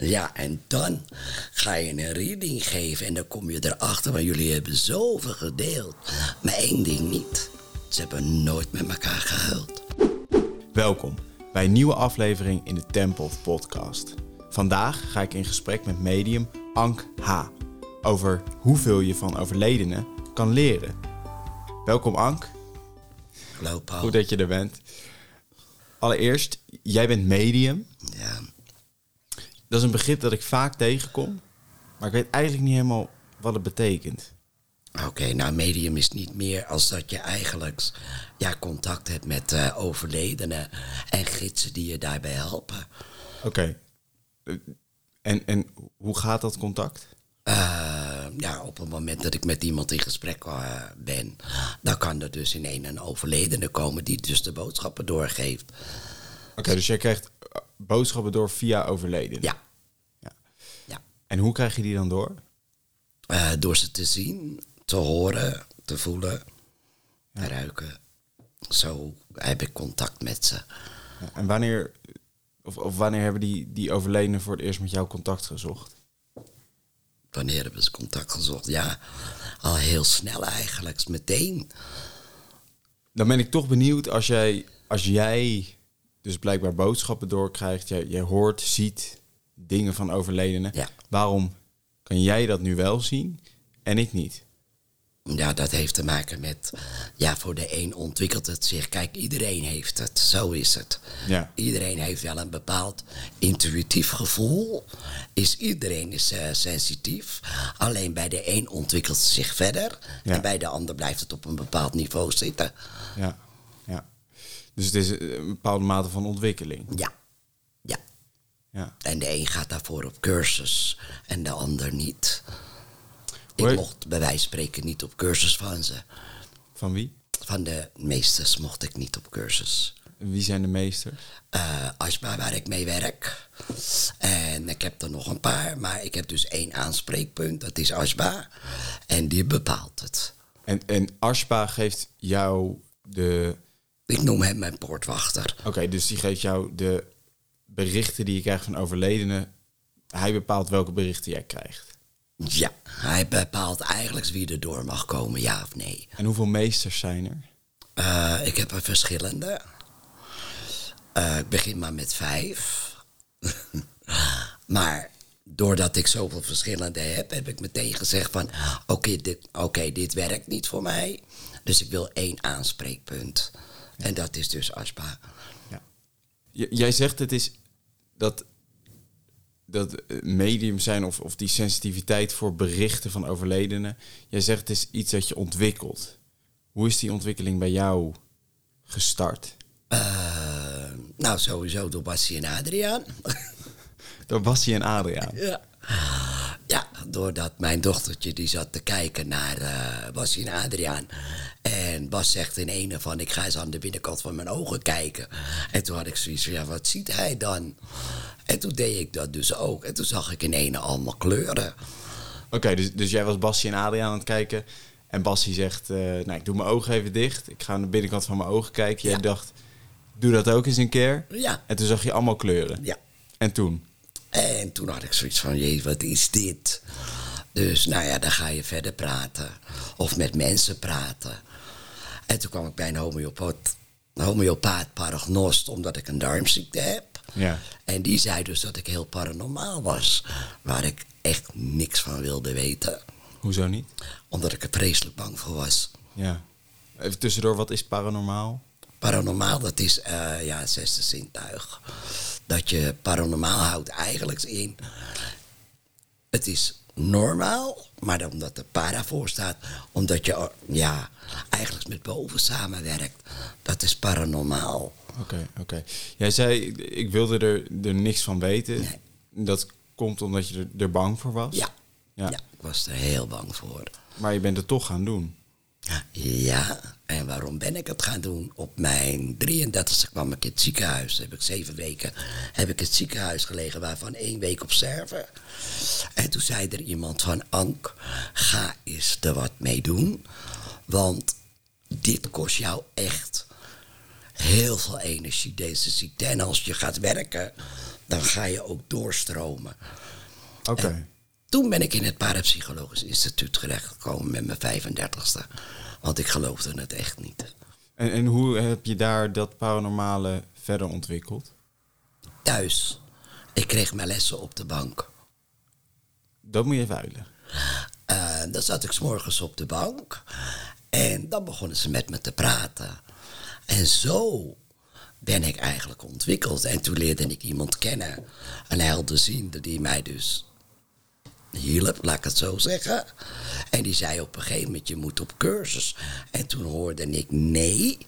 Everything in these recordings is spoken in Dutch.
Ja, en dan ga je een reading geven en dan kom je erachter, want jullie hebben zoveel gedeeld. Maar één ding niet. Ze hebben nooit met elkaar gehuild. Welkom bij een nieuwe aflevering in de Temple of Podcast. Vandaag ga ik in gesprek met medium Ank H. over hoeveel je van overledenen kan leren. Welkom Ank, Hallo Paul. goed dat je er bent. Allereerst, jij bent medium. Ja. Dat is een begrip dat ik vaak tegenkom, maar ik weet eigenlijk niet helemaal wat het betekent. Oké, nou medium is niet meer als dat je eigenlijk ja, contact hebt met eh, overledenen en gidsen die je daarbij helpen. Oké. Eh, En, en hoe gaat dat contact? Eh, ja, op het moment dat ik met iemand in gesprek ben, dan kan er dus in een een overledene komen die dus de boodschappen doorgeeft. Oké, dus jij krijgt boodschappen door via overleden. Ja. Ja. En hoe krijg je die dan door? Eh, door ze te zien, te horen, te voelen, te ruiken. Zo heb ik contact met ze. Ja, En wanneer, of, of wanneer hebben die, die overledenen voor het eerst met jou contact gezocht? Wanneer hebben ze contact gezocht? Ja, al heel snel eigenlijk, meteen. Dan ben ik toch benieuwd als jij, als jij dus blijkbaar boodschappen doorkrijgt, jij, jij hoort, ziet dingen van overledenen. Ja. Waarom kan jij dat nu wel zien en ik niet? Ja, dat heeft te maken met, ja, voor de een ontwikkelt het zich. Kijk, iedereen heeft het, zo is het. Ja. Iedereen heeft wel een bepaald intuïtief gevoel. Is, iedereen is eh, sensitief. Alleen bij de een ontwikkelt het zich verder. Ja. En bij de ander blijft het op een bepaald niveau zitten. Ja, ja. Dus het is een bepaalde mate van ontwikkeling. Ja, ja. Ja. En de een gaat daarvoor op cursus en de ander niet. Ik Hoi. mocht bij wijze van spreken niet op cursus van ze. Van wie? Van de meesters mocht ik niet op cursus. Wie zijn de meesters? Asma, waar ik mee werk. En ik heb er nog een paar, maar ik heb dus één aanspreekpunt, dat is Asma. En die bepaalt het. En, en Ashpa geeft jou de... Ik noem hem mijn poortwachter. Oké, dus die geeft jou de berichten die je krijgt van overledenen. Hij bepaalt welke berichten jij krijgt. Ja, hij bepaalt eigenlijk wie er door mag komen, ja of nee. En hoeveel meesters zijn er? Eh, ik heb er verschillende. Eh, ik begin maar met vijf. maar doordat ik zoveel verschillende heb, heb ik meteen gezegd van... Oké, dit, oké, dit werkt niet voor mij. Dus ik wil één aanspreekpunt. En dat is dus Aspa. Ja. Jij zegt het is dat, dat eh, medium zijn of, of die sensitiviteit voor berichten van overledenen. Jij zegt het is iets dat je ontwikkelt. Hoe is die ontwikkeling bij jou gestart? Eh, nou, sowieso door Bassie en Adriaan. Door Bassie en Adriaan. Ja. Doordat mijn dochtertje die zat te kijken naar eh Bassie en Adriaan. En Bas zegt in ene van, ik ga eens aan de binnenkant van mijn ogen kijken. En toen had ik zoiets van, ja, wat ziet hij dan? En toen deed ik dat dus ook. En toen zag ik in ene allemaal kleuren. Oké, dus, dus jij was Bassie en Adriaan aan het kijken. En Bassie zegt, eh, nou, ik doe mijn ogen even dicht. Ik ga aan de binnenkant van mijn ogen kijken. Jij Ja. dacht, doe dat ook eens een keer. Ja. En toen zag je allemaal kleuren. Ja. En toen? En toen had ik zoiets van, jee, wat is dit? Dus nou ja, dan ga je verder praten. Of met mensen praten. En toen kwam ik bij een homeopaat, homeopaat paragnost, omdat ik een darmziekte heb. Ja. En die zei dus dat ik heel paranormaal was. Waar ik echt niks van wilde weten. Hoezo niet? Omdat ik er vreselijk bang voor was. Ja. Even tussendoor, wat is paranormaal? Paranormaal, dat is eh, ja, het zesde zintuig. Dat je paranormaal houdt eigenlijk in. Het is normaal, maar omdat er para voor staat, omdat je ja, eigenlijk met boven samenwerkt. Dat is paranormaal. Oké, oké. Jij zei, ik wilde er, er niks van weten. Nee. Dat komt omdat je er, er bang voor was? Ja. Ja. ja, ik was er heel bang voor. Maar je bent het toch gaan doen. Ja, en waarom ben ik het gaan doen? Op mijn 33e kwam ik in het ziekenhuis. Heb ik zeven weken heb ik in het ziekenhuis gelegen, waarvan één week op sterven. En toen zei er iemand van Ank, ga eens er wat mee doen. Want dit kost jou echt heel veel energie, deze ziekte. En als je gaat werken, dan ga je ook doorstromen. Oké. Toen ben ik in het Parapsychologisch Instituut terechtgekomen met mijn 35ste. Want ik geloofde het echt niet. En, en hoe heb je daar dat paranormale verder ontwikkeld? Thuis. Ik kreeg mijn lessen op de bank. Dat moet je even uitleggen. Uh, dan zat ik s morgens op de bank. En dan begonnen ze met me te praten. En zo ben ik eigenlijk ontwikkeld. En toen leerde ik iemand kennen. Een helderziende die mij dus hielp, laat ik het zo zeggen. En die zei op een gegeven moment, je moet op cursus. En toen hoorde ik nee.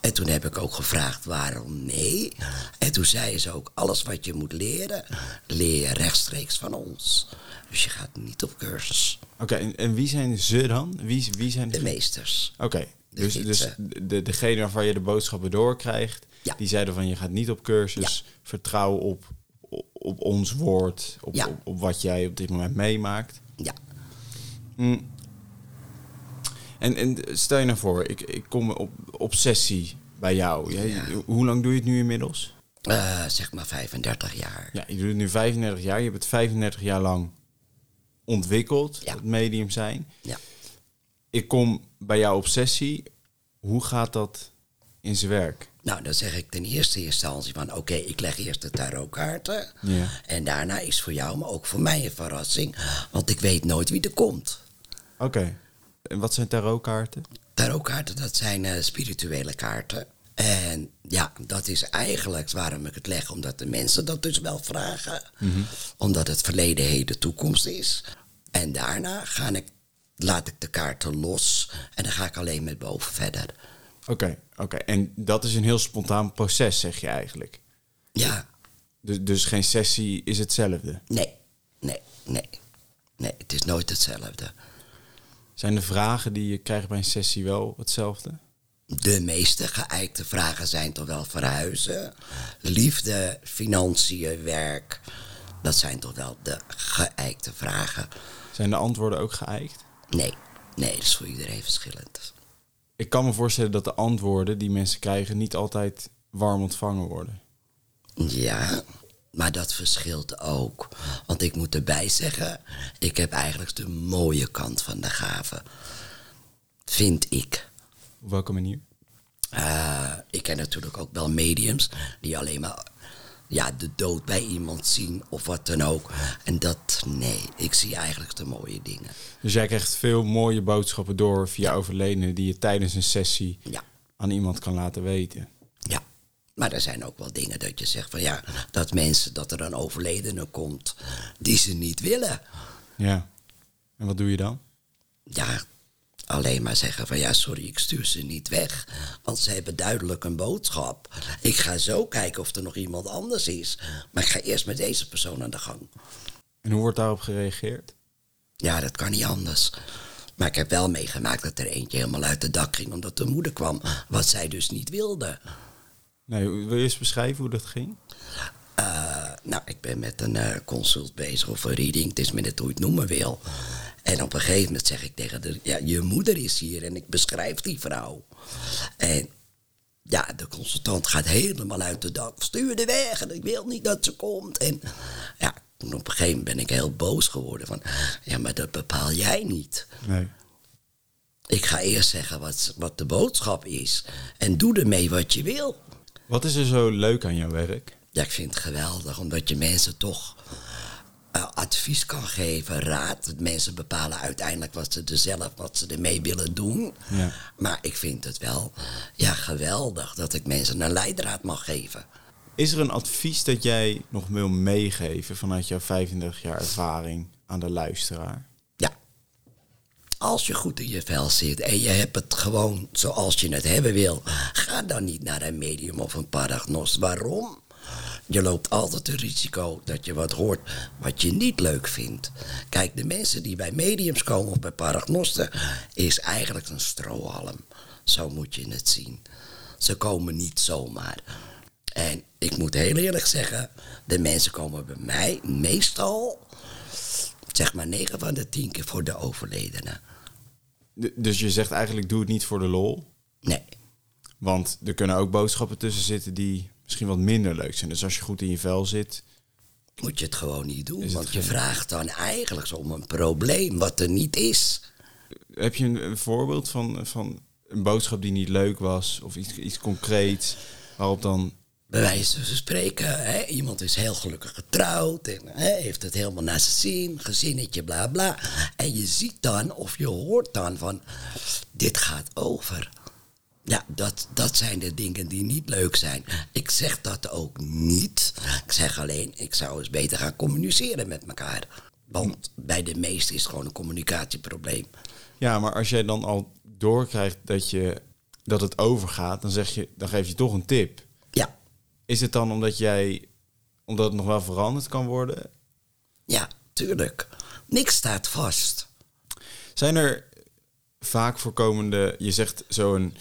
En toen heb ik ook gevraagd waarom nee. En toen zei ze ook, alles wat je moet leren, leer je rechtstreeks van ons. Dus je gaat niet op cursus. Oké, en, en, wie zijn ze dan? Wie, wie zijn de meesters? Oké, dus, dus de, degene waarvan je de boodschappen doorkrijgt, ja. die zeiden van je gaat niet op cursus, ja. vertrouw op, op, ons woord, op, ja. op, op, wat jij op dit moment meemaakt. Ja. Mm. En, en stel je nou voor, ik, ik kom op obsessie bij jou. Hoe lang doe je het nu inmiddels? Uh, zeg maar 35 jaar. Ja, je doet het nu 35 jaar. Je hebt het 35 jaar lang ontwikkeld, het medium zijn. Ja. Ik kom bij jouw obsessie. Hoe gaat dat in zijn werk? Nou, dan zeg ik ten eerste instantie van... oké, ik leg eerst de tarotkaarten. Ja. En daarna is voor jou, maar ook voor mij een verrassing. Want ik weet nooit wie er komt. Oké. En wat zijn tarotkaarten? Tarotkaarten, dat zijn uh, spirituele kaarten. En ja, dat is eigenlijk waarom ik het leg. Omdat de mensen dat dus wel vragen. Mhm. Omdat het verleden, heden, toekomst is. En daarna ga ik, laat ik de kaarten los. En dan ga ik alleen met boven verder. Oké, oké. En dat is een heel spontaan proces, zeg je eigenlijk? Ja. Dus, dus geen sessie is hetzelfde? Nee, nee, nee. Nee, het is nooit hetzelfde. Zijn de vragen die je krijgt bij een sessie wel hetzelfde? De meeste geëikte vragen zijn toch wel verhuizen, liefde, financiën, werk. Dat zijn toch wel de geëikte vragen. Zijn de antwoorden ook geëikt? Nee, nee, dat is voor iedereen verschillend. Ik kan me voorstellen dat de antwoorden die mensen krijgen niet altijd warm ontvangen worden. Ja, maar dat verschilt ook. Want ik moet erbij zeggen, ik heb eigenlijk de mooie kant van de gave. Vind ik. Op welke manier? Uh, ik ken natuurlijk ook wel mediums die alleen maar ja, de dood bij iemand zien of wat dan ook. En dat, nee, ik zie eigenlijk de mooie dingen. Dus jij krijgt veel mooie boodschappen door via overledenen die je tijdens een sessie ja. aan iemand kan laten weten. Ja, maar er zijn ook wel dingen dat je zegt van ja, dat mensen, dat er een overledene komt die ze niet willen. Ja, en wat doe je dan? Ja, alleen maar zeggen van ja, sorry, ik stuur ze niet weg. Want ze hebben duidelijk een boodschap. Ik ga zo kijken of er nog iemand anders is. Maar ik ga eerst met deze persoon aan de gang. En hoe wordt daarop gereageerd? Ja, dat kan niet anders. Maar ik heb wel meegemaakt dat er eentje helemaal uit de dak ging omdat de moeder kwam, wat zij dus niet wilde. Nee, wil je eens beschrijven hoe dat ging? Uh, nou, ik ben met een uh, consult bezig of een reading, het is me net hoe je het noemen wil. En op een gegeven moment zeg ik tegen de, ja, je moeder is hier en ik beschrijf die vrouw. En ja, de consultant gaat helemaal uit de dak, stuur de weg en ik wil niet dat ze komt. En ja, op een gegeven moment ben ik heel boos geworden van, ja, maar dat bepaal jij niet. Nee. Ik ga eerst zeggen wat, wat de boodschap is en doe ermee wat je wil. Wat is er zo leuk aan jouw werk? Ja, ik vind het geweldig, omdat je mensen toch uh, advies kan geven, raad. Mensen bepalen uiteindelijk wat ze er zelf, wat ze ermee willen doen. Ja. Maar ik vind het wel ja, geweldig dat ik mensen een leidraad mag geven. Is er een advies dat jij nog wil meegeven vanuit jouw 35 jaar ervaring aan de luisteraar? Ja. Als je goed in je vel zit en je hebt het gewoon zoals je het hebben wil, ga dan niet naar een medium of een paragnost. Waarom? Je loopt altijd het risico dat je wat hoort wat je niet leuk vindt. Kijk, de mensen die bij mediums komen of bij paragnosten is eigenlijk een strohalm. Zo moet je het zien. Ze komen niet zomaar. En ik moet heel eerlijk zeggen, de mensen komen bij mij meestal, zeg maar 9 van de 10 keer voor de overledene. dus je zegt eigenlijk, doe het niet voor de lol? Nee. Want er kunnen ook boodschappen tussen zitten die misschien wat minder leuk zijn. Dus als je goed in je vel zit, Moet je het gewoon niet doen. Want je vraagt dan eigenlijk om een probleem wat er niet is. heb je een, een voorbeeld van, van een boodschap die niet leuk was? Of iets, iets concreets waarop dan... Bij wijze van spreken, hè, iemand is heel gelukkig getrouwd en hè, heeft het helemaal naar zijn zin, gezinnetje, bla bla. En je ziet dan of je hoort dan van, dit gaat over. Ja, dat, dat zijn de dingen die niet leuk zijn. Ik zeg dat ook niet. Ik zeg alleen, ik zou eens beter gaan communiceren met elkaar. Want bij de meesten is het gewoon een communicatieprobleem. Ja, maar als jij dan al doorkrijgt dat, je, dat het overgaat, dan, zeg je, dan geef je toch een tip. Ja, Is het dan omdat jij omdat het nog wel veranderd kan worden? ja, tuurlijk. Niks staat vast. Zijn er vaak voorkomende, je zegt zo'n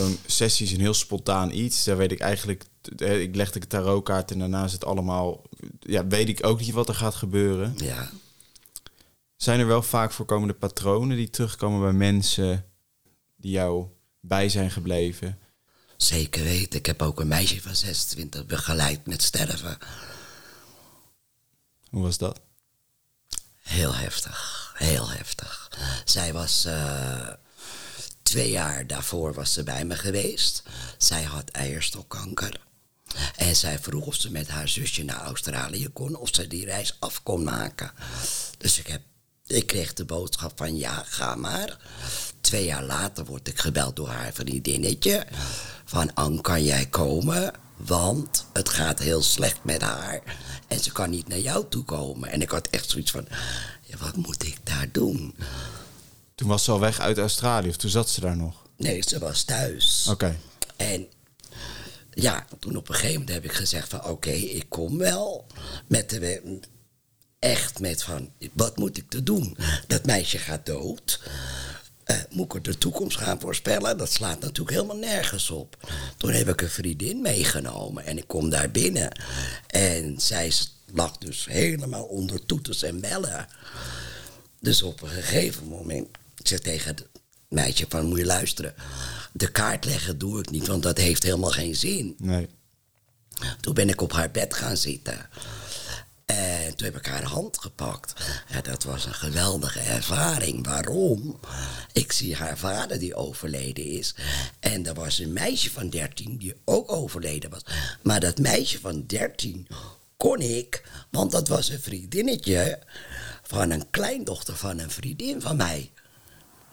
zo'n sessie is een heel spontaan iets. Daar weet ik eigenlijk, ik leg de tarotkaart en daarna is het allemaal, ja, weet ik ook niet wat er gaat gebeuren. Ja, Zijn er wel vaak voorkomende patronen die terugkomen bij mensen die jou bij zijn gebleven? Zeker weten. Ik heb ook een meisje van 26 begeleid met sterven. Hoe was dat? Heel heftig. Heel heftig. Zij was... eh, twee jaar daarvoor was ze bij me geweest. Zij had eierstokkanker. En zij vroeg of ze met haar zusje naar Australië kon. Of ze die reis af kon maken. Dus ik, heb, ik kreeg de boodschap van ja, ga maar. Twee jaar later word ik gebeld door haar vriendinnetje. Van Ann, kan jij komen? Want het gaat heel slecht met haar. En ze kan niet naar jou toe komen. En ik had echt zoiets van, ja, wat moet ik daar doen? Toen was ze al weg uit Australië of toen zat ze daar nog? Nee, ze was thuis. Oké. En ja, toen op een gegeven moment heb ik gezegd van oké, ik kom wel. Met de, echt met van, wat moet ik te doen? Dat meisje gaat dood. Eh, moet ik er de toekomst gaan voorspellen? Dat slaat natuurlijk helemaal nergens op. Toen heb ik een vriendin meegenomen en ik kom daar binnen. En zij lag dus helemaal onder toeters en bellen. Dus op een gegeven moment, ik zeg tegen het meisje van, moet je luisteren. De kaart leggen doe ik niet, want dat heeft helemaal geen zin. Nee. Toen ben ik op haar bed gaan zitten. En toen heb ik haar hand gepakt. Ja, dat was een geweldige ervaring. Waarom? Ik zie haar vader die overleden is. En er was een meisje van 13 die ook overleden was. Maar dat meisje van 13 kon ik, want dat was een vriendinnetje van een kleindochter van een vriendin van mij.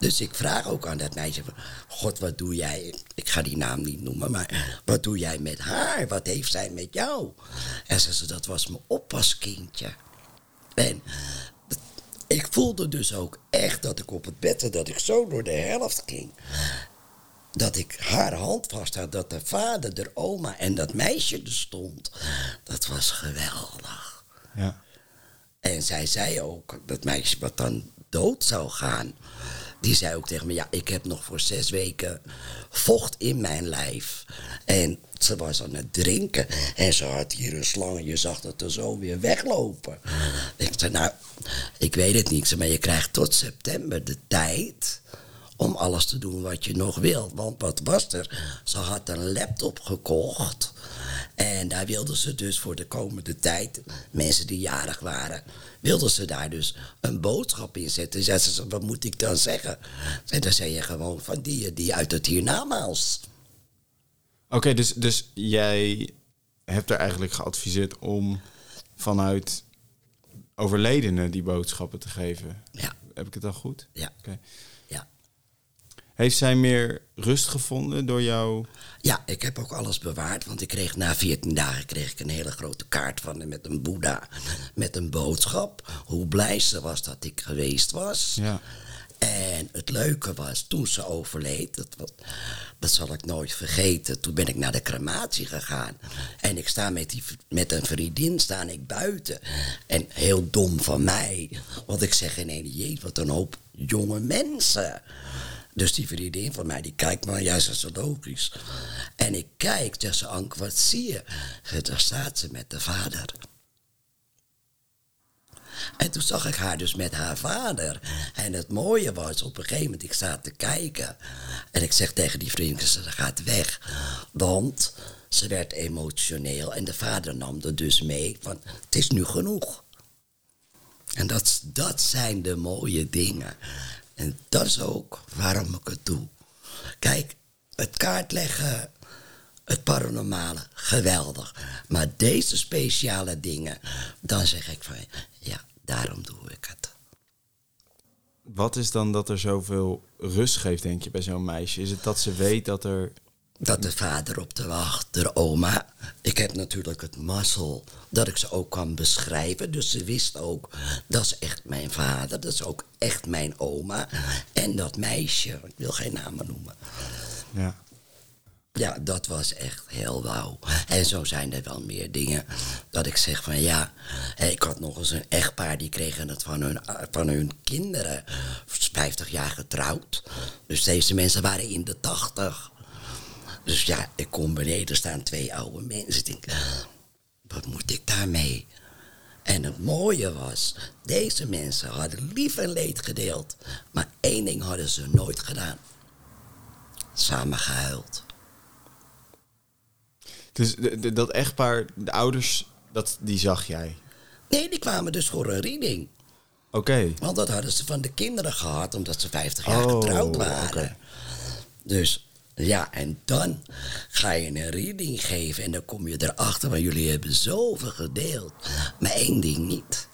Dus ik vraag ook aan dat meisje van... God, wat doe jij? Ik ga die naam niet noemen, maar... Wat doe jij met haar? Wat heeft zij met jou? En ze zei, dat was mijn oppaskindje. En ik voelde dus ook echt dat ik op het bed dat ik zo door de helft ging. Dat ik haar hand vast had. Dat de vader, de oma en dat meisje er stond. Dat was geweldig. Ja. En zij zei ook, dat meisje wat dan dood zou gaan... die zei ook tegen me, ja, ik heb nog voor zes weken vocht in mijn lijf. En ze was aan het drinken en ze had hier een slang... en je zag dat er zo weer weglopen. Ik zei, nou, ik weet het niet, maar je krijgt tot september de tijd om alles te doen wat je nog wilt. Want wat was er? Ze had een laptop gekocht. En daar wilden ze dus voor de komende tijd, mensen die jarig waren, wilden ze daar dus een boodschap in zetten. Zei ze, wat moet ik dan zeggen? En dan zei je gewoon van die, die uit het hiernamaals. Oké, dus, dus jij hebt er eigenlijk geadviseerd om vanuit overledenen die boodschappen te geven. Ja, Heb ik het dan goed? ja, Oké. Heeft zij meer rust gevonden door jou? Ja, ik heb ook alles bewaard, want ik kreeg na 14 dagen kreeg ik een hele grote kaart van haar met een boeddha, met een boodschap. Hoe blij ze was dat ik geweest was. Ja. En het leuke was, toen ze overleed, dat, dat zal ik nooit vergeten. Toen ben ik naar de crematie gegaan. En ik sta met, die, met een vriendin staan ik buiten. En heel dom van mij. Want ik zeg in ene, jee, wat een hoop jonge mensen. Dus die vriendin van mij, die kijkt maar, ja, dat is logisch. En ik kijk, zegt ze, wat zie je? Daar staat ze met de vader. En toen zag ik haar dus met haar vader. En het mooie was, op een gegeven moment, ik zat te kijken. En ik zeg tegen die vriend, ze gaat weg. Want ze werd emotioneel. En de vader nam er dus mee van, het is nu genoeg. En dat, dat zijn de mooie dingen. En dat is ook waarom ik het doe. Kijk, het kaartleggen, het paranormale, geweldig. Maar deze speciale dingen, dan zeg ik van ja, daarom doe ik het. Wat is dan dat er zoveel rust geeft, denk je, bij zo'n meisje? Is het dat ze weet dat er dat de vader op de wacht, de oma. Ik heb natuurlijk het mazzel dat ik ze ook kan beschrijven. Dus ze wist ook, dat is echt mijn vader. Dat is ook echt mijn oma. En dat meisje, ik wil geen namen noemen. Ja. Ja, dat was echt heel wauw. En zo zijn er wel meer dingen dat ik zeg van ja. Ik had nog eens een echtpaar die kregen het van hun, van hun kinderen. 50 jaar getrouwd. Dus deze mensen waren in de 80. Dus ja, ik kom beneden, staan twee oude mensen. Ik denk, wat moet ik daarmee? En het mooie was, deze mensen hadden lief en leed gedeeld. Maar één ding hadden ze nooit gedaan. Samen gehuild. Dus dat echtpaar, de ouders, dat, die zag jij? Nee, die kwamen dus voor een reading. Oké. Want dat hadden ze van de kinderen gehad, omdat ze 50 jaar oh, getrouwd waren. Dus ja, en dan ga je een reading geven en dan kom je erachter, want jullie hebben zoveel gedeeld. Maar één ding niet.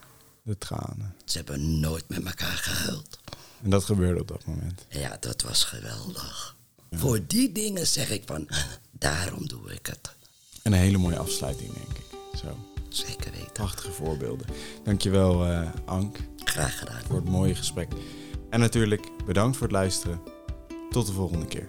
De tranen. Ze hebben nooit met elkaar gehuild. En dat gebeurde op dat moment? Ja, dat was geweldig. Voor die dingen zeg ik van, daarom doe ik het. En een hele mooie afsluiting, denk ik. Zo. Zeker weten. Prachtige voorbeelden. Dankjewel, uh, Ank. Graag gedaan. Voor het mooie gesprek. En natuurlijk bedankt voor het luisteren. Tot de volgende keer.